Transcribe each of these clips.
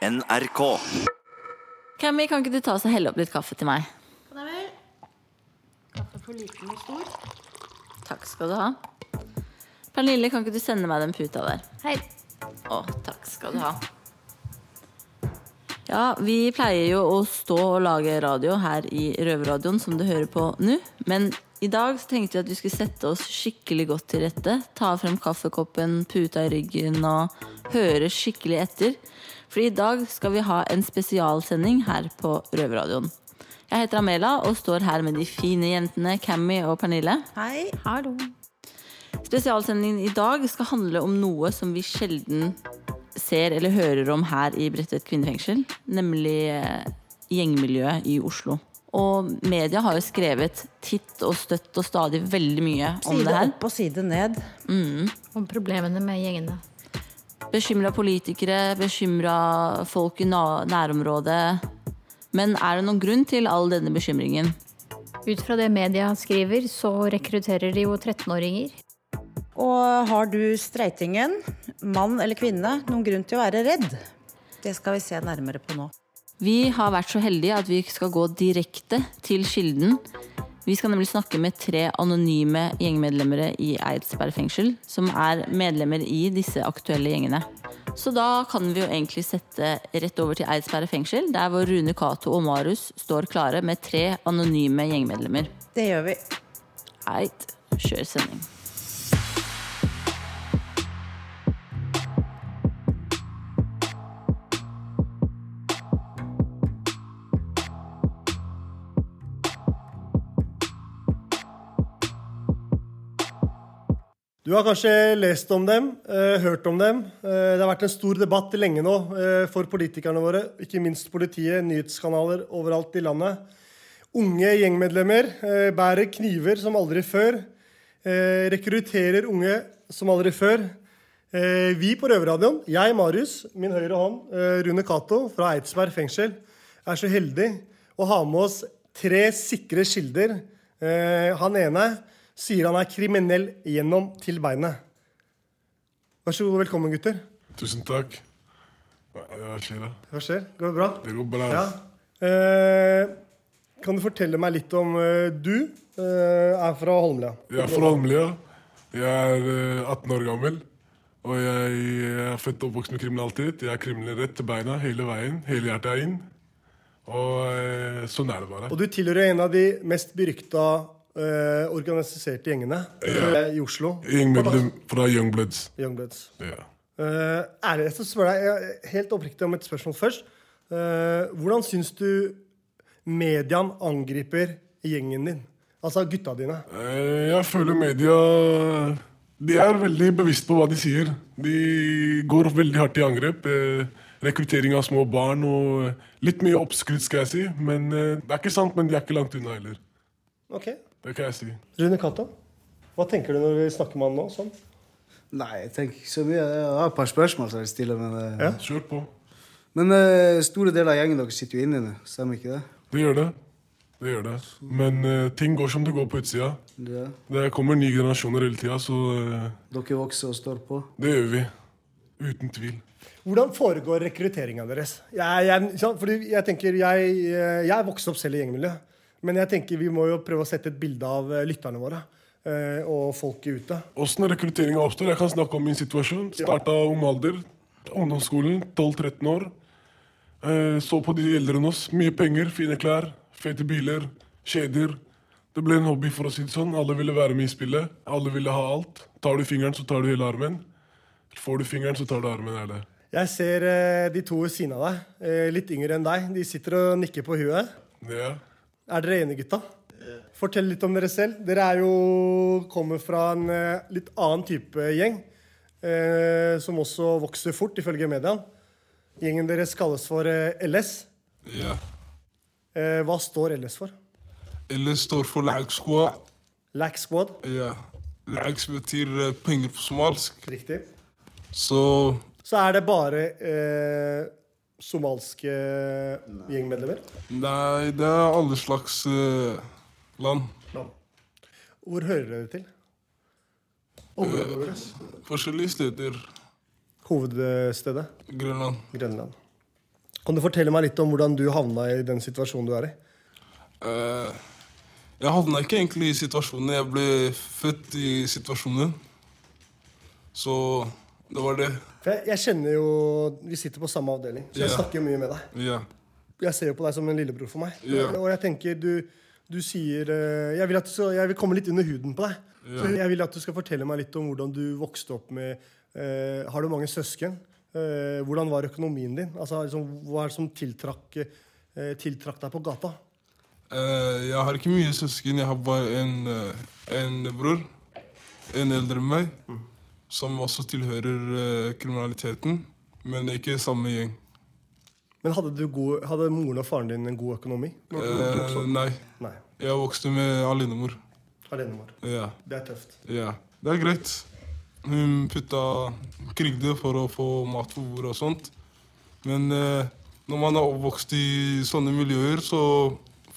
NRK. Cammy, kan ikke du ta oss og helle opp litt kaffe til meg? Kan jeg vel? Kaffe for liten og stor. Takk skal du ha. Pernille, kan ikke du sende meg den puta der? Hei. Å, takk skal du ha. Ja, vi pleier jo å stå og lage radio her i Røverradioen, som du hører på nå. Men i dag så tenkte vi at vi skulle sette oss skikkelig godt til rette. Ta frem kaffekoppen, puta i ryggen og høre skikkelig etter. For i dag skal vi ha en spesialsending her på Røverradioen. Jeg heter Amela og står her med de fine jentene Cammy og Pernille. Hei. Hallo. Spesialsendingen i dag skal handle om noe som vi sjelden ser eller hører om her i Bredtvet kvinnefengsel, nemlig eh, gjengmiljøet i Oslo. Og media har jo skrevet titt og støtt og stadig veldig mye om Side det her. opp og side ned. Om problemene med gjengene. Bekymra politikere, bekymra folk i nærområdet. Men er det noen grunn til all denne bekymringen? Ut fra det media skriver, så rekrutterer de jo 13-åringer. Og har du streitingen, mann eller kvinne, noen grunn til å være redd? Det skal vi se nærmere på nå. Vi har vært så heldige at vi skal gå direkte til kilden. Vi skal nemlig snakke med tre anonyme gjengmedlemmer i Eidsberg fengsel, som er medlemmer i disse aktuelle gjengene. Så da kan vi jo egentlig sette rett over til Eidsberg fengsel, der hvor Rune Cato og Marius står klare med tre anonyme gjengmedlemmer. Det gjør vi. Eit, kjør sending. Du har kanskje lest om dem, eh, hørt om dem. Eh, det har vært en stor debatt lenge nå eh, for politikerne våre, ikke minst politiet, nyhetskanaler overalt i landet. Unge gjengmedlemmer bærer kniver som aldri før. Rekrutterer unge som aldri før. Vi på Røverradioen, jeg, Marius, min høyre hånd, Rune Cato fra Eidsberg fengsel, er så heldig å ha med oss tre sikre kilder. Han ene sier han er kriminell gjennom til beinet. Vær så god, og velkommen, gutter. Tusen takk. Hva skjer da? Hva skjer? Går det bra? Det går bra. Ja. Eh, kan du fortelle meg litt om eh, du eh, er fra Holmlia? Jeg er fra Holmlia. Jeg er eh, 18 år gammel. Og jeg er født og oppvokst med kriminalitet. Jeg er kriminell rett til beina hele veien. Hele hjertet er inn. Og eh, sånn er det bare. Og du tilhører en av de mest berykta eh, organiserte gjengene eh, i Oslo. Gjengmedlem fra Youngbloods. Youngbloods. Yeah. Uh, ærlig skal spørre deg jeg- helt oppriktig om et spørsmål først. Eh, hvordan syns du mediaen angriper gjengen din? Altså gutta dine. Eh, Jeg føler media De er veldig bevisst på hva de sier. De går veldig hardt i angrep. Eh, Rekruttering av små barn og litt mye oppskrytt, skal jeg si. Men eh, Det er ikke sant, men de er ikke langt unna heller. Ok. Det kan jeg si. Rune Cato, hva tenker du når vi snakker med han nå? Sånn? Nei, jeg tenker ikke så mye. Jeg har et par spørsmål som jeg vil stille. Men, eh, Ja. Kjør på. men uh, store deler av gjengen deres sitter jo inne nå. Stemmer ikke det? Det gjør det. Det gjør det. Men uh, ting går som det går på utsida. det? Det kommer nye generasjoner hele tida, så uh, Dere vokser og står på. det gjør vi. Uten tvil. Hvordan foregår rekrutteringa deres? Jeg, jeg. Fordi jeg tenker, jeg, jeg er vokst opp selv i gjengmiljø. Men jeg tenker vi må jo prøve å sette et bilde av eh, lytterne våre eh, og folket ute. Åssen rekrutteringa oppstår? Jeg kan snakke om min situasjon. Starta ung alder. Ungdomsskolen. 12-13 år. Eh, så på de eldre enn oss. Mye penger, fine klær, fete biler, kjeder. Det ble en hobby, for å si det sånn. Alle ville være med i spillet. Alle ville ha alt. Tar du fingeren, så tar du hele armen. Får du fingeren, så tar du armen. Er det. Jeg ser de to ved siden av deg, litt yngre enn deg. De sitter og nikker på huet. Ja. Er dere enige, gutta? Fortell litt om dere selv. Dere er jo kommer fra en eh, litt annen type gjeng. Eh, som også vokser fort, ifølge media. Gjengen deres kalles for eh, LS. Ja. Eh, hva står LS for? LS står for Lag Squad. Lag Squad. Ja. Lag betyr eh, penger på somalisk. Riktig. Så Så er det bare eh, somalske gjengmedlemmer. nei, det er alle slags uh, land. Hvor hører dere til? Området deres. Forskjellige steder. Hovedstedet Grønland. Grønland. Kan du fortelle meg litt om hvordan du havna i den situasjonen du er i? Uh, jeg havna ikke egentlig i situasjonen. Jeg ble født i situasjonen. Så det var det. For jeg, jeg kjenner jo Vi sitter på samme avdeling, så jeg snakker jo mye med deg. Jeg ser jo på deg som en lillebror for meg. Og jeg tenker, du, du sier eh, jeg vil, at du jeg vil komme litt under huden på deg. Så jeg vil at du skal fortelle meg litt om hvordan du vokste opp med uh, Har du mange søsken? Uh, hvordan var økonomien din? Altså, liksom, hva er det som tiltrakk, uh, tiltrakk deg på gata? Uh, jeg har ikke mye søsken. Jeg har bare en, en bror. En eldre enn meg. Som også tilhører eh, kriminaliteten. Men ikke samme gjeng. Men hadde, du god, hadde moren og faren din en god økonomi? Eh, nei. Nei. Jeg vokste med alenemor. Alenemor. Ja. Det er tøft. Ja, det er greit. Hun putta krigde for å få mat på bordet og sånt. Men eh, når man er oppvokst i sånne miljøer, så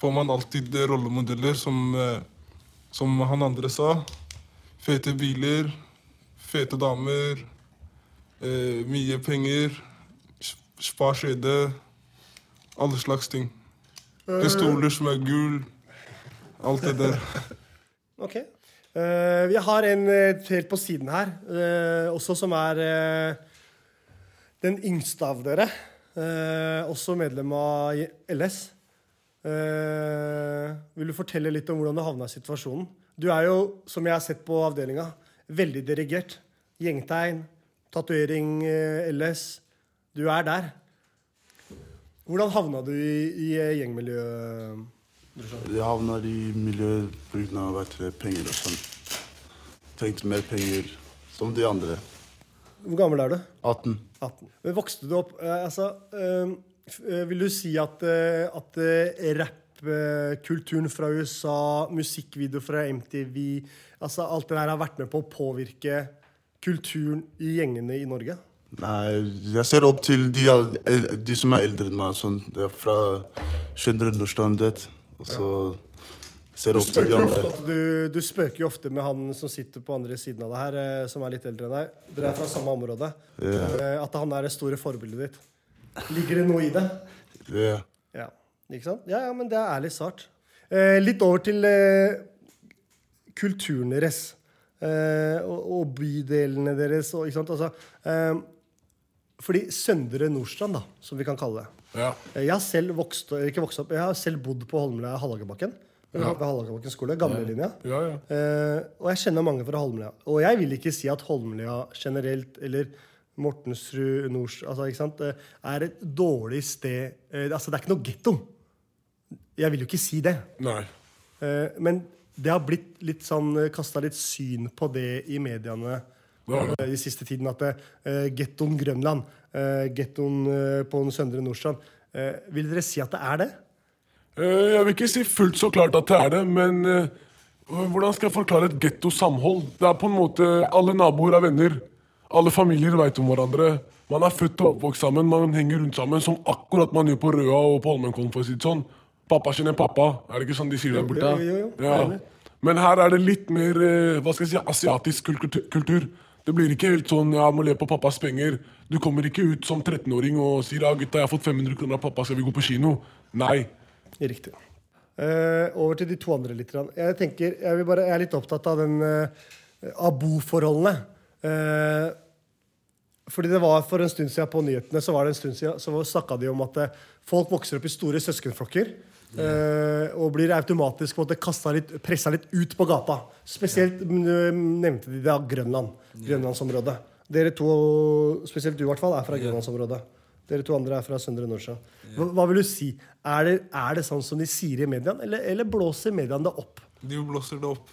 får man alltid rollemodeller som, eh, som han andre sa. Fete biler, fete damer, eh, mye penger, sp- spar skjede. Alle slags ting. Pistoler som er gul. Alt det der. Ok. Uh, vi har en eh, helt på siden her, uh, også som er uh, den yngste av dere. Også medlem av LS. Vil du fortelle litt om hvordan du havna i situasjonen? Du er jo, som jeg har sett på avdelinga, veldig dirigert. Gjengtegn, tatovering, eh, LS. Du er der. Hvordan havna du i, i eh, gjengmiljøet? Jeg havna i miljøet pga. penger og sånn. Trengte mer penger, som de andre. Hvor gammel er du? 18. 18. Men Vokste du opp eh, altså, Vil du si at, at eh, rappkulturen fra USA, musikkvideo fra MTV altså Alt det der har vært med på å påvirke kulturen i gjengene i Norge? Nei, jeg ser opp til de, de som er eldre enn meg. Sånn, fra generell Nordstrandet. Og så ser opp til de andre. Du, du spøker jo ofte med han som sitter på andre siden av deg her, eh, som er litt eldre enn deg. Dere er fra samme område. Eh, At han er det store forbildet ditt. Ligger det noe i det? Yeah. Ja, ikke sant? Ja, ja, men det er ærlig svart. Eh, litt over til eh, kulturen deres. Eh, og, og bydelene deres. Og, ikke sant? Altså, eh, fordi Søndre Nordstrand, da, som vi kan kalle det. Ja. Eh, Jeg har selv vokst, ikke vokst opp, jeg har selv bodd på Holmlia Hallagerbakken. Ja. Ved Hallagerbakken skole, Gamlelinja. Ja, ja. Eh, og jeg kjenner mange fra Holmlia. Og jeg vil ikke si at Holmlia generelt, eller Mortensrud, Nors, altså, ikke sant, eh, er et dårlig sted. Eh, altså, det er ikke noe getto. Jeg vil jo ikke si det. Nei. Eh, men det har blitt litt sånn, kasta litt syn på det i mediene eh, i siste tiden. At uh, gettoen Grønland, uh, gettoen eh, på den Søndre Nordstrand eh, Vil dere si at det er det? Eh, Jeg vil ikke si fullt så klart at det er det, men eh, hvordan skal jeg forklare et gettosamhold? Det er på en måte Alle naboer er venner. Alle familier veit om hverandre. Man er født og oppvokst sammen, man henger rundt sammen, som akkurat man gjør på Røa og på Holmenkollen. for å si det sånn. Pappa kjenner pappa, er det ikke sånn de sier der borte? jo, jo, Ja. Men her er det litt mer eh, hva skal jeg si, asiatisk kultur-. Det blir ikke helt sånn ja, må le på pappas penger. Du kommer ikke ut som 13-åring og sier ja, gutta, jeg har fått 500 kroner av pappa, skal vi gå på kino? Nei. Riktig. Uh, over til de to andre litt. Jeg tenker, jeg, bare, jeg er litt opptatt av den uh, av boforholdene. Uh, fordi det var For en stund siden på nyhetene så var det en stund siden, så snakka de om at eh, folk vokser opp i store søskenflokker. Eh, og blir automatisk litt, pressa litt ut på gata. Spesielt mm, nevnte de da Grønland. Grønlandsområdet. Dere to, spesielt du i hvert fall, er fra Grønlandsområdet. Dere to andre er fra Søndre Nordstrand. Hva, hva vil du si? Er det, er det sånn som de sier i mediene, eller, eller blåser mediene det opp? De blåser det opp.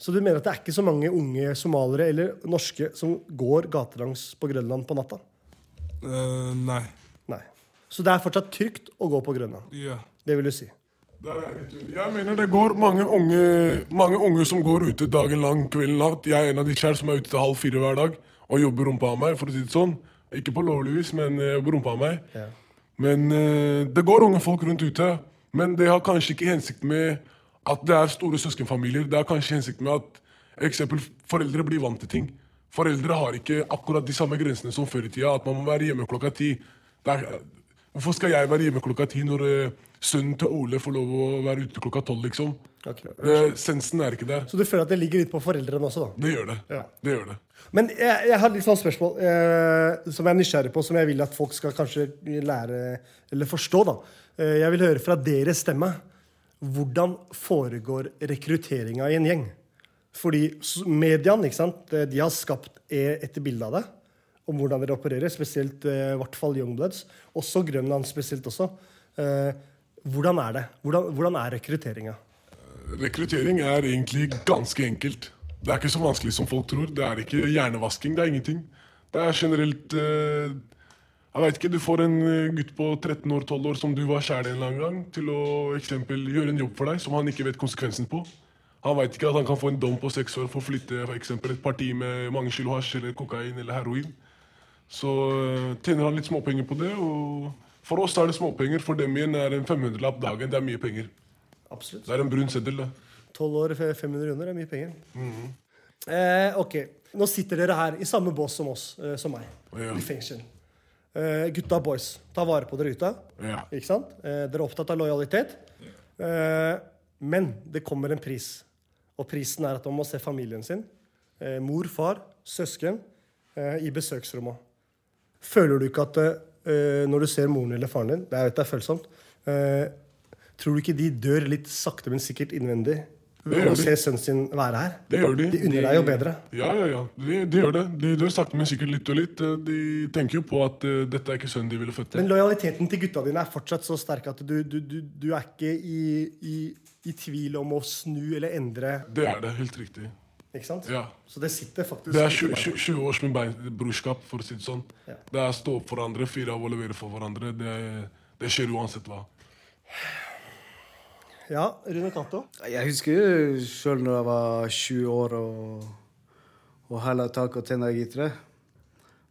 Så du mener at det er ikke så mange unge somaliere eller norske som går gatelangs på Grønland på natta? Uh, nei. Nei. Så det er fortsatt trygt å gå på Grønland? Ja. Det vil du si? Jeg mener det går mange unge, mange unge som går ute dagen lang, kvelden langt. Jeg er en av de selv som er ute til halv fire hver dag og jobber rumpa av meg, for å si det sånn. Ikke på lovlig vis, men jeg jobber rumpa av meg. Ja. Men eh, det går unge folk rundt ute. Men det har kanskje ikke hensikt med at det er store søskenfamilier. Det har kanskje hensikt med at eksempel, foreldre blir vant til ting. Foreldre har ikke akkurat de samme grensene som før i tida. At man må være hjemme klokka ti. Det er, Hvorfor skal jeg være hjemme klokka ti når eh, sønnen til Ole får lov å være ute klokka tolv, liksom? Ok. Eh, sensen er ikke der. Så du føler at det ligger litt på foreldrene også, da? Det gjør det. Ja. Det gjør det. Men jeg, jeg har litt sånn spørsmål eh, som jeg er nysgjerrig på, som jeg vil at folk skal kanskje lære eller forstå. da. Eh, jeg vil høre fra deres stemme. Hvordan foregår rekrutteringa i en gjeng? Fordi mediene ikke sant? Eh, de har skapt e- et bilde av det, om hvordan dere opererer. Spesielt eh, i hvert fall Youngbloods. Også Grønland spesielt også. Eh, hvordan er det? Hvordan, hvordan er rekrutteringa? Rekruttering er egentlig ganske enkelt. Det er ikke så vanskelig som folk tror. Det er ikke hjernevasking, det er ingenting. Det er generelt eh, Jeg vet ikke, Du får en eh, gutt på 13 år, 12 år som du var kjær i en eller annen gang, til å eksempel, gjøre en jobb for deg som han ikke vet konsekvensen på. Han vet ikke at han kan få en dom på seks år for å flytte for eksempel, et parti med mange kilo hasj eller kokain eller heroin. Så eh, tjener han litt småpenger på det. og For oss er det småpenger, for dem igjen er en 500-lapp dagen. Det er mye penger. Absolutt. Det er en brun seddel. 12 år, 500 kroner er mye penger. eh, ok, Nå sitter dere her i samme bås som oss, eh, som meg, Ja. i fengsel. Eh, gutta boys, ta vare på dere ute. Ja. Ikke sant? Eh, dere er opptatt av lojalitet. Eh, men det kommer en pris. Og prisen er at man må se familien sin. Eh, mor, far, søsken eh, i besøksrommet. Føler du ikke at eh, når du ser moren eller faren din Det er, det er følsomt. Eh, tror du ikke de dør litt sakte, men sikkert innvendig å de. se sønnen sin være her? Det gjør de. De unner deg jo bedre. Ja, ja, ja. De, de gjør det. De dør sakte, men sikkert litt og litt. De tenker jo på at eh, dette er ikke sønnen de ville født. Men lojaliteten til gutta dine er fortsatt så sterk at du, du, du, du er ikke i, i, i tvil om å snu eller endre. Det er det. Helt riktig. Ikke sant? Ja. Så det sitter faktisk Det er 20, 20 20 års med brorskap, for å si det sånn. Ja. Det er stå opp for hverandre, fire av å levere for hverandre. Det, det skjer uansett hva. Ja, Rune Cato. Jeg husker jo sjøl når jeg var 20 år og, og hæla tak og tenna gitere.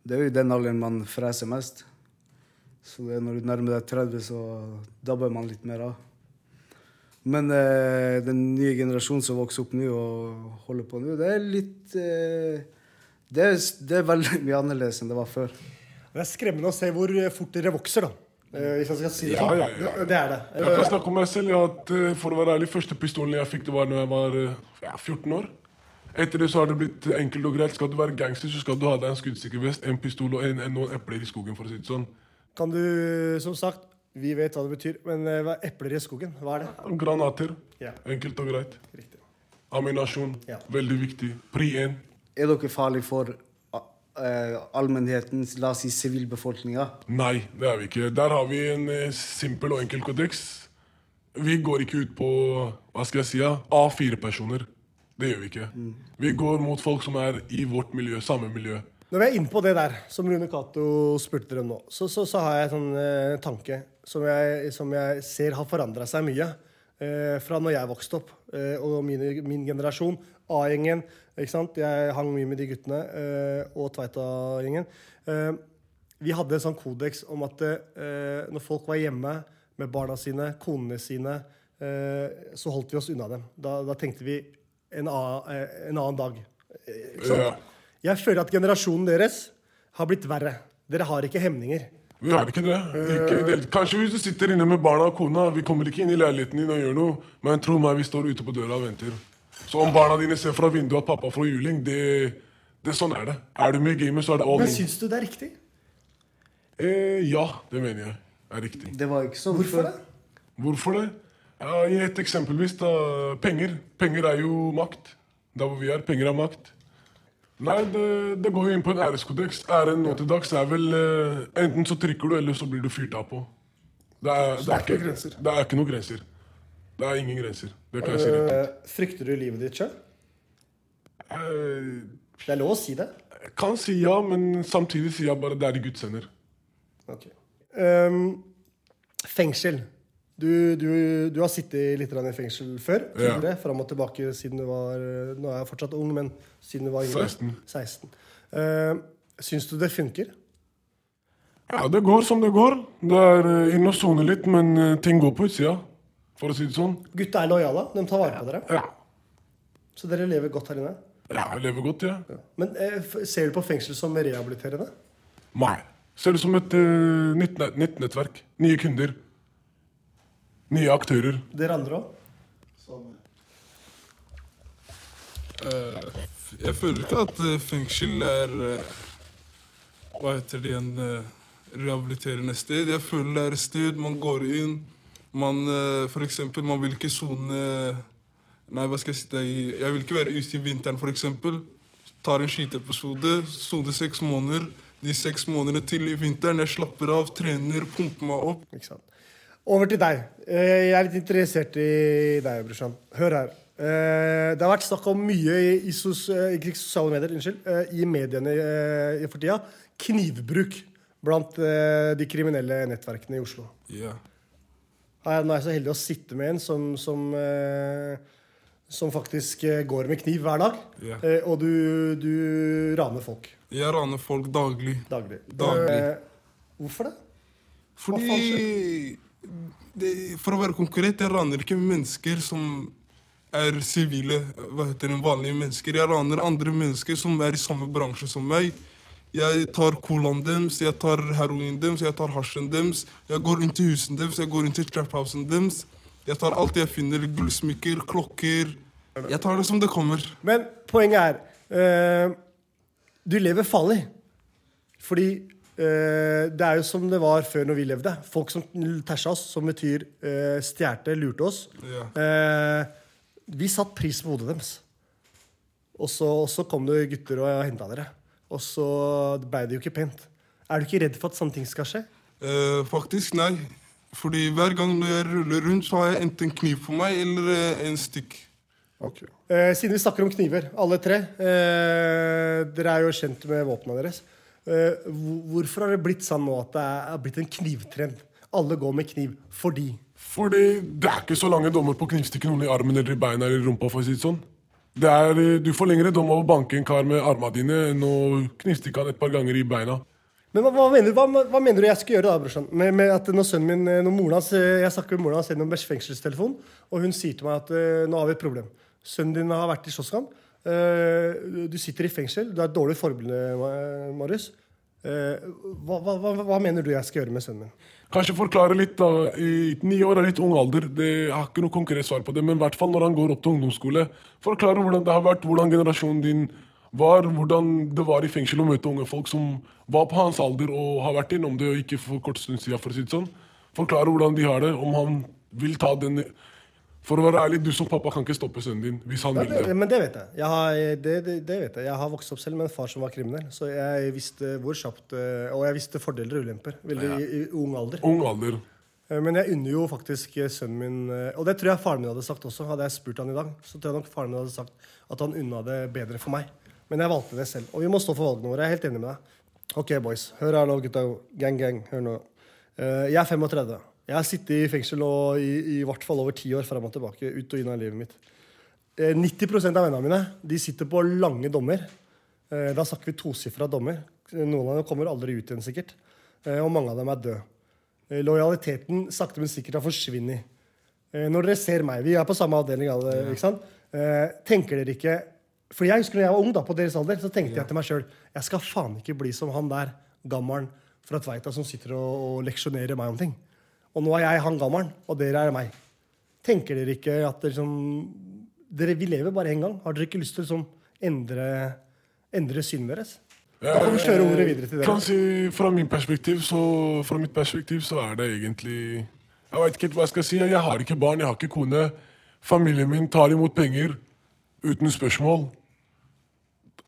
Det er jo i den alderen man freser mest. Så det er når du nærmer deg 30, så dabber man litt mer av. Men eh, den nye generasjonen som vokser opp nå og holder på nå, det er litt eh, det, er, det er veldig mye annerledes enn det var før. Det er skremmende å se hvor fort dere vokser, da. Eh, Hvis jeg skal si det Ja, ja, ja. Det- er det. Jeg kan snakke om meg selv. At, eh, for å være ærlig, første pistolen jeg fikk, det var når jeg var eh, ja, 14 år. Etter det så har det blitt enkelt og greit. Skal du være gangster, så skal du ha deg en skuddsikker vest, en pistol og en, en, noen epler i skogen, for å si det sånn. Kan du, som sagt, vi vet hva det betyr, men eh, hva er epler i skogen? Hva er det? Granater. Ja. Enkelt og greit. Riktig. Aminasjon. Ja. Veldig viktig. Pri 1. Er dere farlige for eh, allmennheten, la oss si sivilbefolkninga? Nei, det er vi ikke. Der har vi en eh, simpel og enkel kodeks. Vi går ikke ut på hva skal jeg si, ja, A4-personer. Det gjør vi ikke. Vi går mot folk som er i vårt miljø, samme miljø. Når vi er inne på det der, som Rune Cato spurte dere om nå, så, så, så har jeg en sånn eh, tanke som jeg, som jeg ser har forandra seg mye. Eh, fra når jeg vokste opp, eh, og min, min generasjon, A-gjengen. ikke sant? Jeg hang mye med de guttene, eh, og Tveita-gjengen. Eh, vi hadde en sånn kodeks om at eh, når folk var hjemme med barna sine, konene sine, så holdt vi oss unna dem. Da, da tenkte vi en, a, en annen dag. Ikke sant? Ja. Jeg føler at generasjonen deres har blitt verre. Dere har ikke hemninger. Vi har ikke det. Ikke, det. Kanskje hvis du sitter inne med barna og kona, vi kommer ikke inn i leiligheten din og gjør noe, men tro meg, vi står ute på døra og venter. Så om barna dine ser fra vinduet at pappa får juling, det, det sånn er det. Er du med i gamet, så er det all in. Men syns du det er riktig? Eh, ja, det mener jeg er riktig. Det var ikke så Hvorfor det? Hvorfor det? Ja, Gi et eksempelvis. da. Penger. Penger er jo makt. Der hvor vi er. Penger er makt. Nei, det, det går jo inn på en æreskodeks. Æren nå til dags er vel eh, Enten så trykker du, eller så blir du fyrt av på. Det er, det er, ikke, grenser? det er ikke noen grenser. Det er ingen grenser. Det kan jeg si rett ut. Eh, frykter du livet ditt sjøl? Eh, Det er lov å si det. Jeg kan si ja, men samtidig sier jeg bare det er i Guds hender. Ok. Ehm, fengsel. Du, du, du har sittet litt i fengsel før. Ja. Fram og tilbake siden du var Nå er jeg fortsatt ung, men siden du var yngre. 16. 16. Uh, syns du det funker? Ja, det går som det går. Det er eh, inn og sone litt, men eh, ting går på utsida. For å si det sånn. Gutta er lojale. De tar vare på dere. Ja. Så dere lever godt her inne. ja jeg lever godt, ja. Ja. Men uh, ser du på fengsel som rehabiliterende? Nei. Ser det som et uh, nytt, nytt nettverk. Nye kunder. Nye aktører. Dere andre òg? Eh, jeg føler ikke at eh, fengsel er eh, Hva heter det igjen? eh, rehabiliterende sted. Jeg føler det er et sted man går inn Man for eksempel, man vil ikke sone Nei, hva skal jeg si det i Jeg vil ikke være ute i vinteren, for eksempel. Tar en skyteepisode, soner seks måneder. De seks månedene til i vinteren, jeg slapper av, trener, pumper meg opp. Ikke sant. Over til deg. Eh, Jeg er litt interessert i deg, Brushan. Hør her. Eh, Det har vært snakk om mye i, i sos, eh, sosiale medier, unnskyld, i mediene i for tida. Knivbruk blant de kriminelle nettverkene i Oslo. Ja. Her, nå er jeg så heldig å sitte med en som, som, som faktisk går med kniv hver dag. Eh, og du, du raner folk Jeg raner folk daglig. daglig. Daglig. Hvorfor det? Fordi det, For å være konkret, jeg raner ikke mennesker som er sivile, hva heter det, vanlige mennesker. Jeg raner andre mennesker som er i samme bransje som meg. Jeg tar colaen deres, jeg tar heroinen deres, jeg tar hasjen deres. Jeg går inn til husene deres, jeg går inn til traphousen deres. Jeg tar alt jeg finner. Gullsmykker, klokker. Jeg tar det som det kommer. Men poenget er øh, Du lever farlig. Fordi det er jo som det var før når vi levde. Folk som tæsja oss, som betyr uh, stjerte, lurte oss. Ja. Eh, vi satte pris på hodet deres. Og så, og så kom det gutter og henta dere. Og så ble det jo ikke pent. Er du ikke redd for at sånne ting skal skje? Eh, faktisk nei. Fordi hver gang når jeg ruller rundt, så har jeg enten kniv på meg eller eh, en stikk. Eh, siden vi snakker om kniver, alle tre eh, Dere er jo kjent med våpnene deres. Eh, hvorfor har det blitt sånn nå at det er, blitt en knivtrend? Alle går med kniv fordi Fordi det er ikke så lange dommer på å knivstikke noen i armen eller i beina eller i rumpa. for å si det sånn. Det er, eh, du får lengre dom av å banke en kar med armene dine enn å knivstikke han et par ganger i beina. Men hva, hva, mener, du- hva, hva mener du jeg skal gjøre da, brorsan? Med, med at når sønnen min, eh, når moren hans, Jeg snakker med moren hans gjennom fengselstelefon, og hun sier til meg at nå har vi et problem. Sønnen din har vært i slåsskamp. Eh, du sitter i fengsel. Du er et dårlig forbilde, Marius. Eh, hva, hva, hva, mener du jeg skal gjøre med sønnen min? Kanskje forklare litt. da. I Ni år er litt ung alder. Det, jeg har ikke noe konkret svar på det, men i hvert fall når han går opp til ungdomsskole. Forklare hvordan det har vært, hvordan generasjonen din var, hvordan det var i fengsel å møte unge folk som var på hans alder og har vært innom det, og ikke for kort stund siden, for å si det sånn. Forklare hvordan de har det, om han vil ta den For å være ærlig, du som pappa kan ikke stoppe sønnen din hvis han vil det, men det vet jeg. Jeg har, det, det, det vet jeg. jeg har vokst opp selv med en far som var kriminell. Så jeg visste hvor kjapt eh, Og jeg visste fordeler og ulemper veldig i, i ung alder. Ung alder. Eh, Men jeg unner jo faktisk eh, sønnen min Og det tror jeg faren min hadde sagt også. Hadde jeg spurt han i dag, så tror jeg nok faren min hadde sagt at han unna det bedre for meg. Men jeg valgte det selv. Og vi må stå for valgene våre. Jeg er helt enig med deg. Ok, boys. Hør her nå, gutta. Gang, gang. Hør nå. Jeg er 35. Jeg har sittet i fengsel nå i, i hvert fall over ti år fram og tilbake. Ut og inn av livet mitt. Eh, 90% av vennene mine de sitter på lange dommer. Eh, Da snakker vi tosifra dommer. Noen av dem kommer aldri ut igjen, sikkert. Eh, Og mange av dem er døde. Eh, Lojaliteten sakte, men sikkert har forsvunnet. Eh, Når dere ser meg, vi er på samme avdeling? Eh, tenker dere ikke For jeg husker når jeg var ung, da, på deres alder, så tenkte jeg til meg sjøl jeg skal faen ikke bli som han der gammelen fra Tveita som sitter og, og leksjonerer meg om ting. Og nå er jeg han gammelen, og dere er meg. Tenker dere ikke at dere som, dere, Vi lever bare én gang. Har dere ikke lyst til å liksom, endre, endre synet deres? Da kan vi kjøre ordet videre til Kan dere. si, fra, min så, fra mitt perspektiv så er det egentlig Jeg vet ikke helt hva jeg skal si. Jeg har ikke barn, jeg har ikke kone. Familien min tar imot penger uten spørsmål.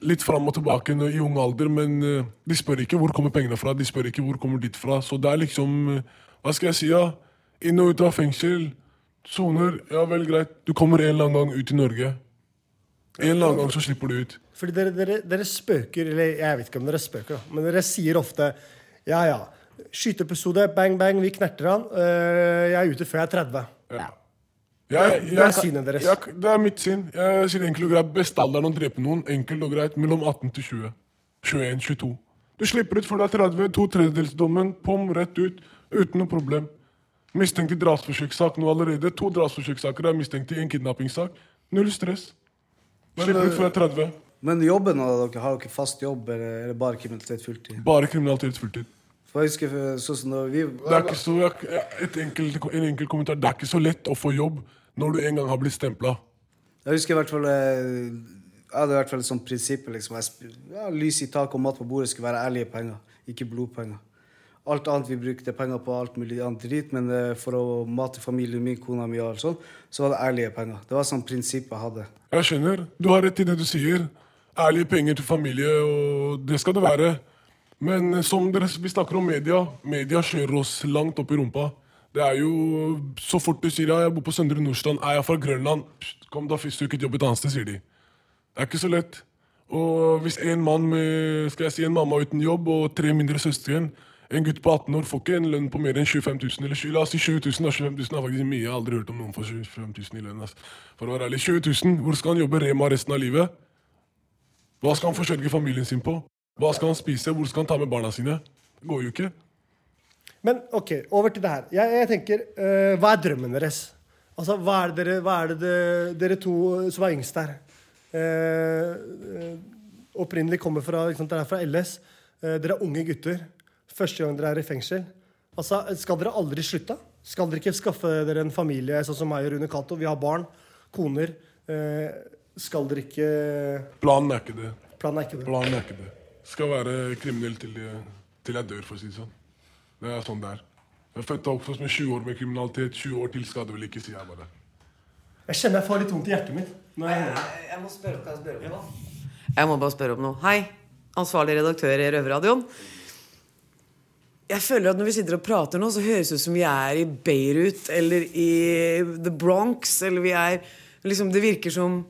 Litt fram og tilbake i ung alder, men eh, de spør ikke hvor kommer pengene fra. De spør ikke hvor kommer ditt fra. Så det er liksom Hva skal jeg si? ja? Inn og ut av fengsel. Soner. Ja vel, greit. Du kommer en eller annen gang ut i Norge. En eller annen gang så slipper du ut. Fordi dere, dere, dere spøker, eller jeg vet ikke om dere spøker, men dere sier ofte ja, ja. Skyteepisode, bang, bang, vi knerter han. Øh, jeg er ute før jeg er 30. Jeg, Det er synet deres. Jeg, det er mitt syn. Jeg sier enkelt og greit Bestealderen å drepe noen enkelt og greit mellom 18 til 20. 21, 22. Du slipper ut før du er 30, to tredjedelsdommen, pom, rett ut. Uten noe problem. Mistenkt i drapsforsøkssak nå allerede. To drapsforsøkssaker er mistenkt i en kidnappingssak. Null stress. Slipp ut før jeg er 30. Men jobben av dere, har dere fast jobb, eller er det bare kriminalitet fulltid? Bare kriminalitet fulltid. For jeg husker eh, sånn som vi Det er ikke så, et enkelt, en enkel kommentar. Det er ikke så lett å få jobb når du en gang har blitt stempla. Jeg husker i hvert fall eh, Jeg hadde i hvert fall et sånt prinsipp. Liksom. Ja, lys i taket og mat på bordet skulle være ærlige penger, ikke blodpenger. Alt annet vi brukte penger på, alt mulig annet drit, men eh, for å mate familien min, kona mi og alt sånt, så var det ærlige penger. Det var sånn prinsipp jeg hadde. Jeg skjønner. Du har rett i det du sier. Ærlige penger til familie, og det skal det være. Men eh, som dere, vi snakker om media, media kjører oss langt opp i rumpa. Det er jo Så fort du sier ja, jeg bor på Søndre Nordstrand, er jeg fra Grønland, Pst, kom da du ikke et jobb et annet sted, sier de. Det er ikke så lett. Og hvis en mann med skal jeg si, en mamma uten jobb og tre mindre søsken En gutt på 18 år får ikke en lønn på mer enn 25 000. Eller 20, la oss si 20 000. Da. 25 000 er faktisk mye. Jeg har aldri hørt om noen får 25 000 i lønn. ass. For å være ærlig. 20 000. Hvor skal han jobbe Rema resten av livet? Hva skal han forsørge familien sin på? Hva skal han spise? Hvor skal han ta med barna sine? Det går jo ikke. Men ok, over til det her. Jeg, jeg tenker, eh, Hva er drømmen deres? Altså, Hva er det dere, hva er det dere, dere to som er yngst her? uh, eh, opprinnelig kommer fra, liksom, dere er fra LS. Eh, dere er unge gutter. Første gang dere er i fengsel. Altså, Skal dere aldri slutte? Skal dere ikke skaffe dere en familie sånn som meg og Rune Cato? Vi har barn, koner. Eh, skal dere ikke Planen er ikke det. Planen er ikke det. Planen er ikke det. Skal være kriminell til, jeg- til jeg dør, for å si det sånn. Det er sånn det er. Jeg er født og oppvokst med 20 år med kriminalitet. 20 år til skal det vel ikke, sier jeg bare. Jeg kjenner jeg får litt vondt i hjertet mitt. Når jeg hører det. Jeg må spørre, kan jeg spørre om nå. Jeg må bare spørre om noe. Hei, ansvarlig redaktør i Røverradioen. Jeg føler at når vi sitter og prater nå, så høres det ut som vi er i Beirut eller i The Bronx. Eller vi er liksom, Det virker som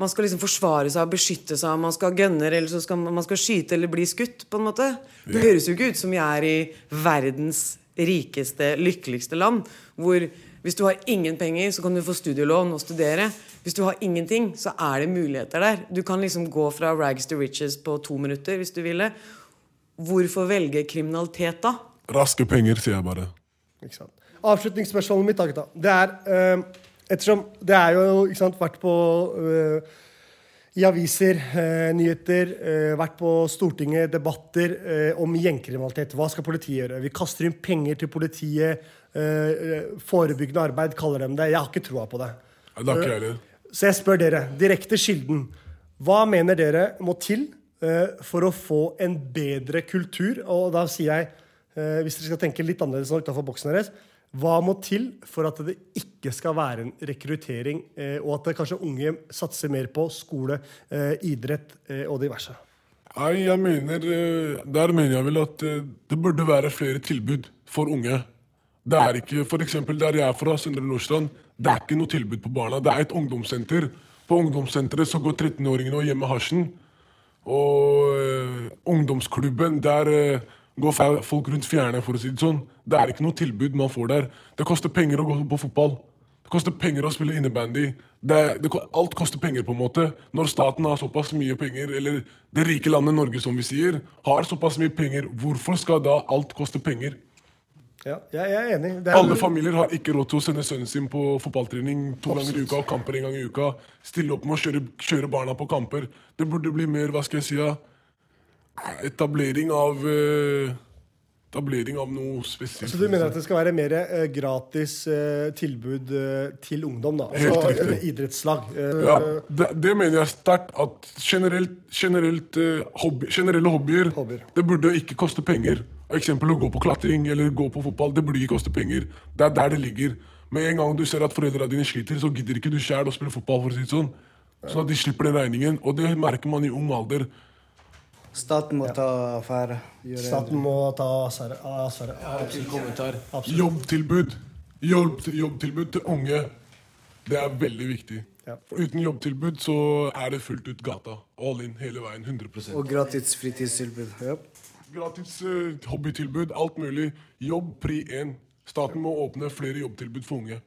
man skal liksom forsvare seg og beskytte seg. Man skal gunner, eller så skal man skal skyte eller bli skutt. på en måte Det høres jo ikke ut som vi er i verdens rikeste, lykkeligste land. Hvor hvis du har ingen penger, så kan du få studielån og studere. Hvis du har ingenting, så er det muligheter der. Du kan liksom gå fra rags to riches på to minutter hvis du ville. Hvorfor velge kriminalitet da? Raske penger, sier jeg bare. Ikke sant? Avslutningsspørsmålet mitt da. Det er eh, Ettersom det er jo ikke sant, vært på eh, i aviser, eh, nyheter, eh, vært på Stortinget, debatter eh, om gjengkriminalitet. Hva skal politiet gjøre? Vi kaster inn penger til politiet. Eh, forebyggende arbeid kaller de det. Jeg har ikke troa på det. Ja, Det ikke jeg. Så jeg spør dere, direkte kilden. Hva mener dere må til for å få en bedre kultur? Og da sier jeg, eh, hvis dere skal tenke litt annerledes nå utenfor boksen deres, hva må til for at det ikke skal være en rekruttering, eh, og at kanskje unge satser mer på skole, eh, idrett eh, og diverse? Nei, jeg mener eh, Der mener jeg vel at eh, det burde være flere tilbud for unge. Det er ikke eksempel der jeg er fra, Søndre Nordstrand, det er ikke noe tilbud på barna. Det er et ungdomssenter. På ungdomssenteret så går 13-åringene og gjemmer hasjen. Og eh, ungdomsklubben, der eh, går folk rundt fjerne, for å si det sånn. Det er ikke noe tilbud man får der. Det koster penger å gå på fotball. Det koster penger å spille innebandy. Det, det, alt koster penger, på en måte. Når staten har såpass mye penger, eller det rike landet Norge, som vi sier, har såpass mye penger, hvorfor skal da alt koste penger? Ja, jeg er enig. Er- Alle familier har ikke råd til å sende sønnen sin på fotballtrening to ganger i uka og kamper en gang i uka. Stille opp med å kjøre, kjøre barna på kamper. Det burde bli mer, hva skal jeg si, ja, etablering av eh, Etablering av noe spesielt. Så du mener at det skal være mer eh, gratis eh, tilbud eh, til ungdom, da? Helt Altså idrettslag. Eh, Ja, det, det mener jeg sterkt. At generelt, generelt, hobby, generelle hobbyer, det burde ikke koste penger. Eksempel å gå på klatring eller gå på fotball. Det burde ikke koste penger. Det er der det ligger. Med en gang du ser at foreldrene dine sliter, så gidder ikke du sjæl å spille fotball. for å si det sånn. Sånn at de slipper den regningen. Og det merker man i ung alder. Staten må ta affære. gjøre- Staten må ta affære. ansvaret. Absolutt. Absolutt. Jobbtilbud. Jobb, jobbtilbud til unge. Det er veldig viktig. For uten jobbtilbud så er det fullt ut gata. All in hele veien. 100% Og gratis fritidstilbud. Ja. Gratis eh, hobbytilbud, alt mulig. Jobb pri én. Staten må åpne flere jobbtilbud for unge.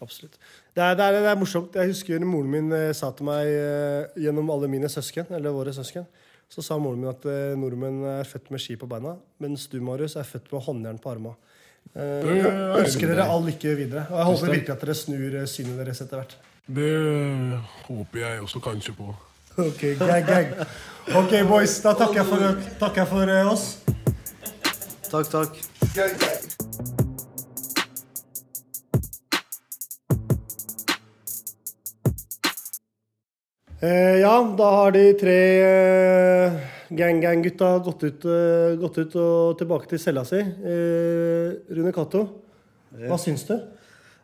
Absolutt. Det er, det, er, det er morsomt. Jeg husker moren min eh, sa til meg eh, gjennom alle mine søsken, eller våre søsken, så sa moren min at nordmenn er født med ski på beina, mens du, Marius, er født med håndjern på armene. Jeg ønsker dere all lykke videre. Og jeg håper virkelig at dere snur synet deres etter hvert. Det håper jeg også kanskje på. Ok, gang, gang. Ok, boys. Da takker jeg for, takker jeg for eh, oss. Takk, takk. Eh, ja, da har de tre eh, gang-gang-gutta gått, ut, eh, gått ut og tilbake til cella si. Eh, Rune Cato, hva syns du?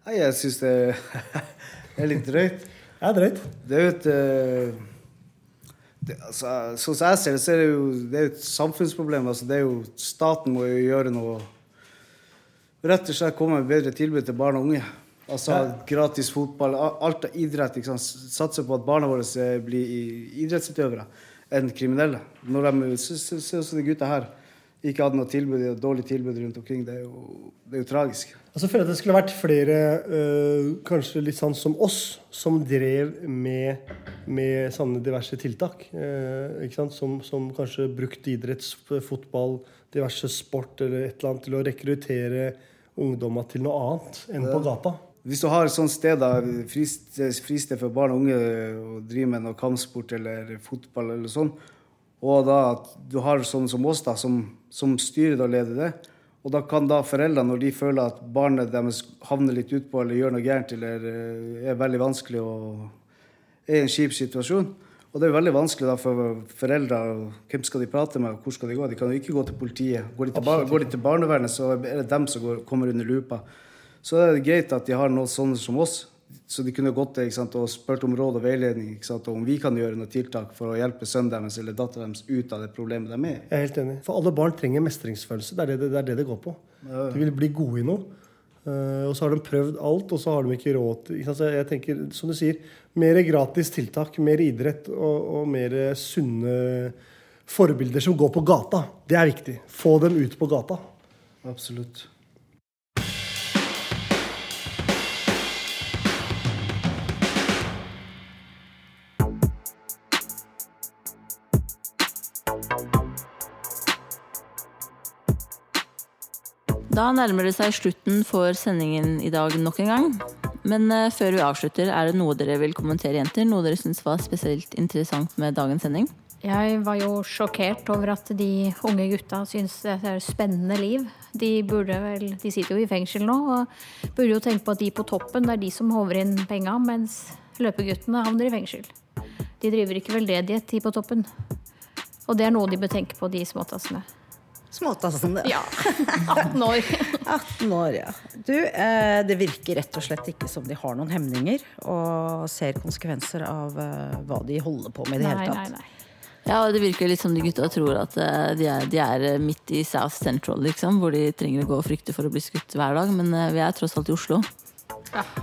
Nei, jeg syns det er litt drøyt. Det er drøyt. Det er jo et eh, det, altså, Sånn som jeg ser det, så er det jo det er et samfunnsproblem. Altså, det er jo, staten må jo gjøre noe Rett og slett komme med bedre tilbud til barn og unge. Altså Gratis fotball, alt av idrett. Ikke sant? Satse på at barna våre blir idrettsutøvere enn kriminelle. Når de se- se- som de gutta her ikke hadde noe tilbud, dårlig tilbud rundt omkring, det er jo, det er jo tragisk. Altså, jeg føler at det skulle vært flere, øh, kanskje litt sånn som oss, som drev med, med sånne diverse tiltak. øh? Som, som kanskje brukte idretts, fotball, diverse sport eller et eller annet til å rekruttere ungdommer til noe annet enn på gata. Hvis du har et sånt sted, da, fristed, for barn og unge å drive med noe kampsport eller fotball eller sånn, og da at du har sånne som oss da, som, som styrer og leder det, og da kan da foreldrene, når de føler at barnet deres havner litt utpå eller gjør noe gærent eller eh, er veldig vanskelig og er i en kjip situasjon, og det er veldig vanskelig da for foreldre. Hvem skal de prate med, og hvor skal de gå? De kan jo ikke gå til politiet. Går de til, bar går de til barnevernet, så er det dem som går, kommer under lupa. Så det er greit at de har noen sånne som oss, så de kunne gått ikke sant, og spurt om råd og veiledning. Sant, og om vi kan gjøre noen tiltak for å hjelpe sønnen deres eller datteren deres ut av det problemet de er i. Jeg er helt enig. For alle barn trenger mestringsfølelse. Det er det det, er det, det går på. De vil bli gode i noe. Eh, og så har de prøvd alt, og så har de ikke råd til altså jeg tenker, som du sier, mer gratis tiltak, mer idrett og, og mer sunne forbilder som går på gata. Det er viktig. Få dem ut på gata. Absolutt. Da nærmer det seg slutten for sendingen i dag nok en gang. Men eh, før vi avslutter, er det noe dere vil kommentere, jenter? Noe dere syns var spesielt interessant med dagens sending? Jeg var jo sjokkert over at de unge gutta syns det er spennende liv. De vel, de sitter jo i fengsel nå og burde jo tenke på at de på toppen det er de som håver inn penga, mens løpeguttene havner i fengsel. De driver ikke veldedighet, de på toppen. Og det er noe de bør tenke på, de småtassene. Småtassene. Ja. 18 år. 18 år, ja. Du, eh, det virker rett og slett ikke som de har noen hemninger og ser konsekvenser av eh, hva de holder på med i det Nei, hele tatt. nei. Ja, og Det virker litt som de gutta tror at eh, de er, de er midt i South Central, liksom, hvor de trenger å gå og frykte for å bli skutt hver dag. Men vi er tross alt i Oslo.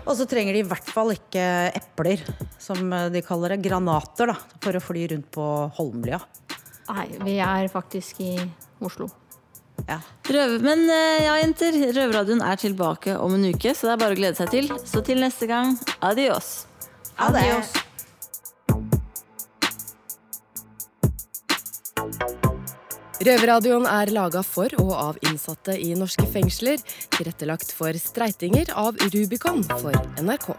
Og så trenger de i hvert fall ikke epler, som de kaller det. Granater, da, for å fly rundt på Holmlia. Nei, vi er faktisk i Oslo. Ja. Røve, men eh, ja, jenter. Røverradioen er tilbake om en uke, så det er bare å glede seg til. Så til neste gang, adios. Adios. Røverradioen er laga for og av innsatte i norske fengsler. Tilrettelagt for streitinger av Rubicon for NRK.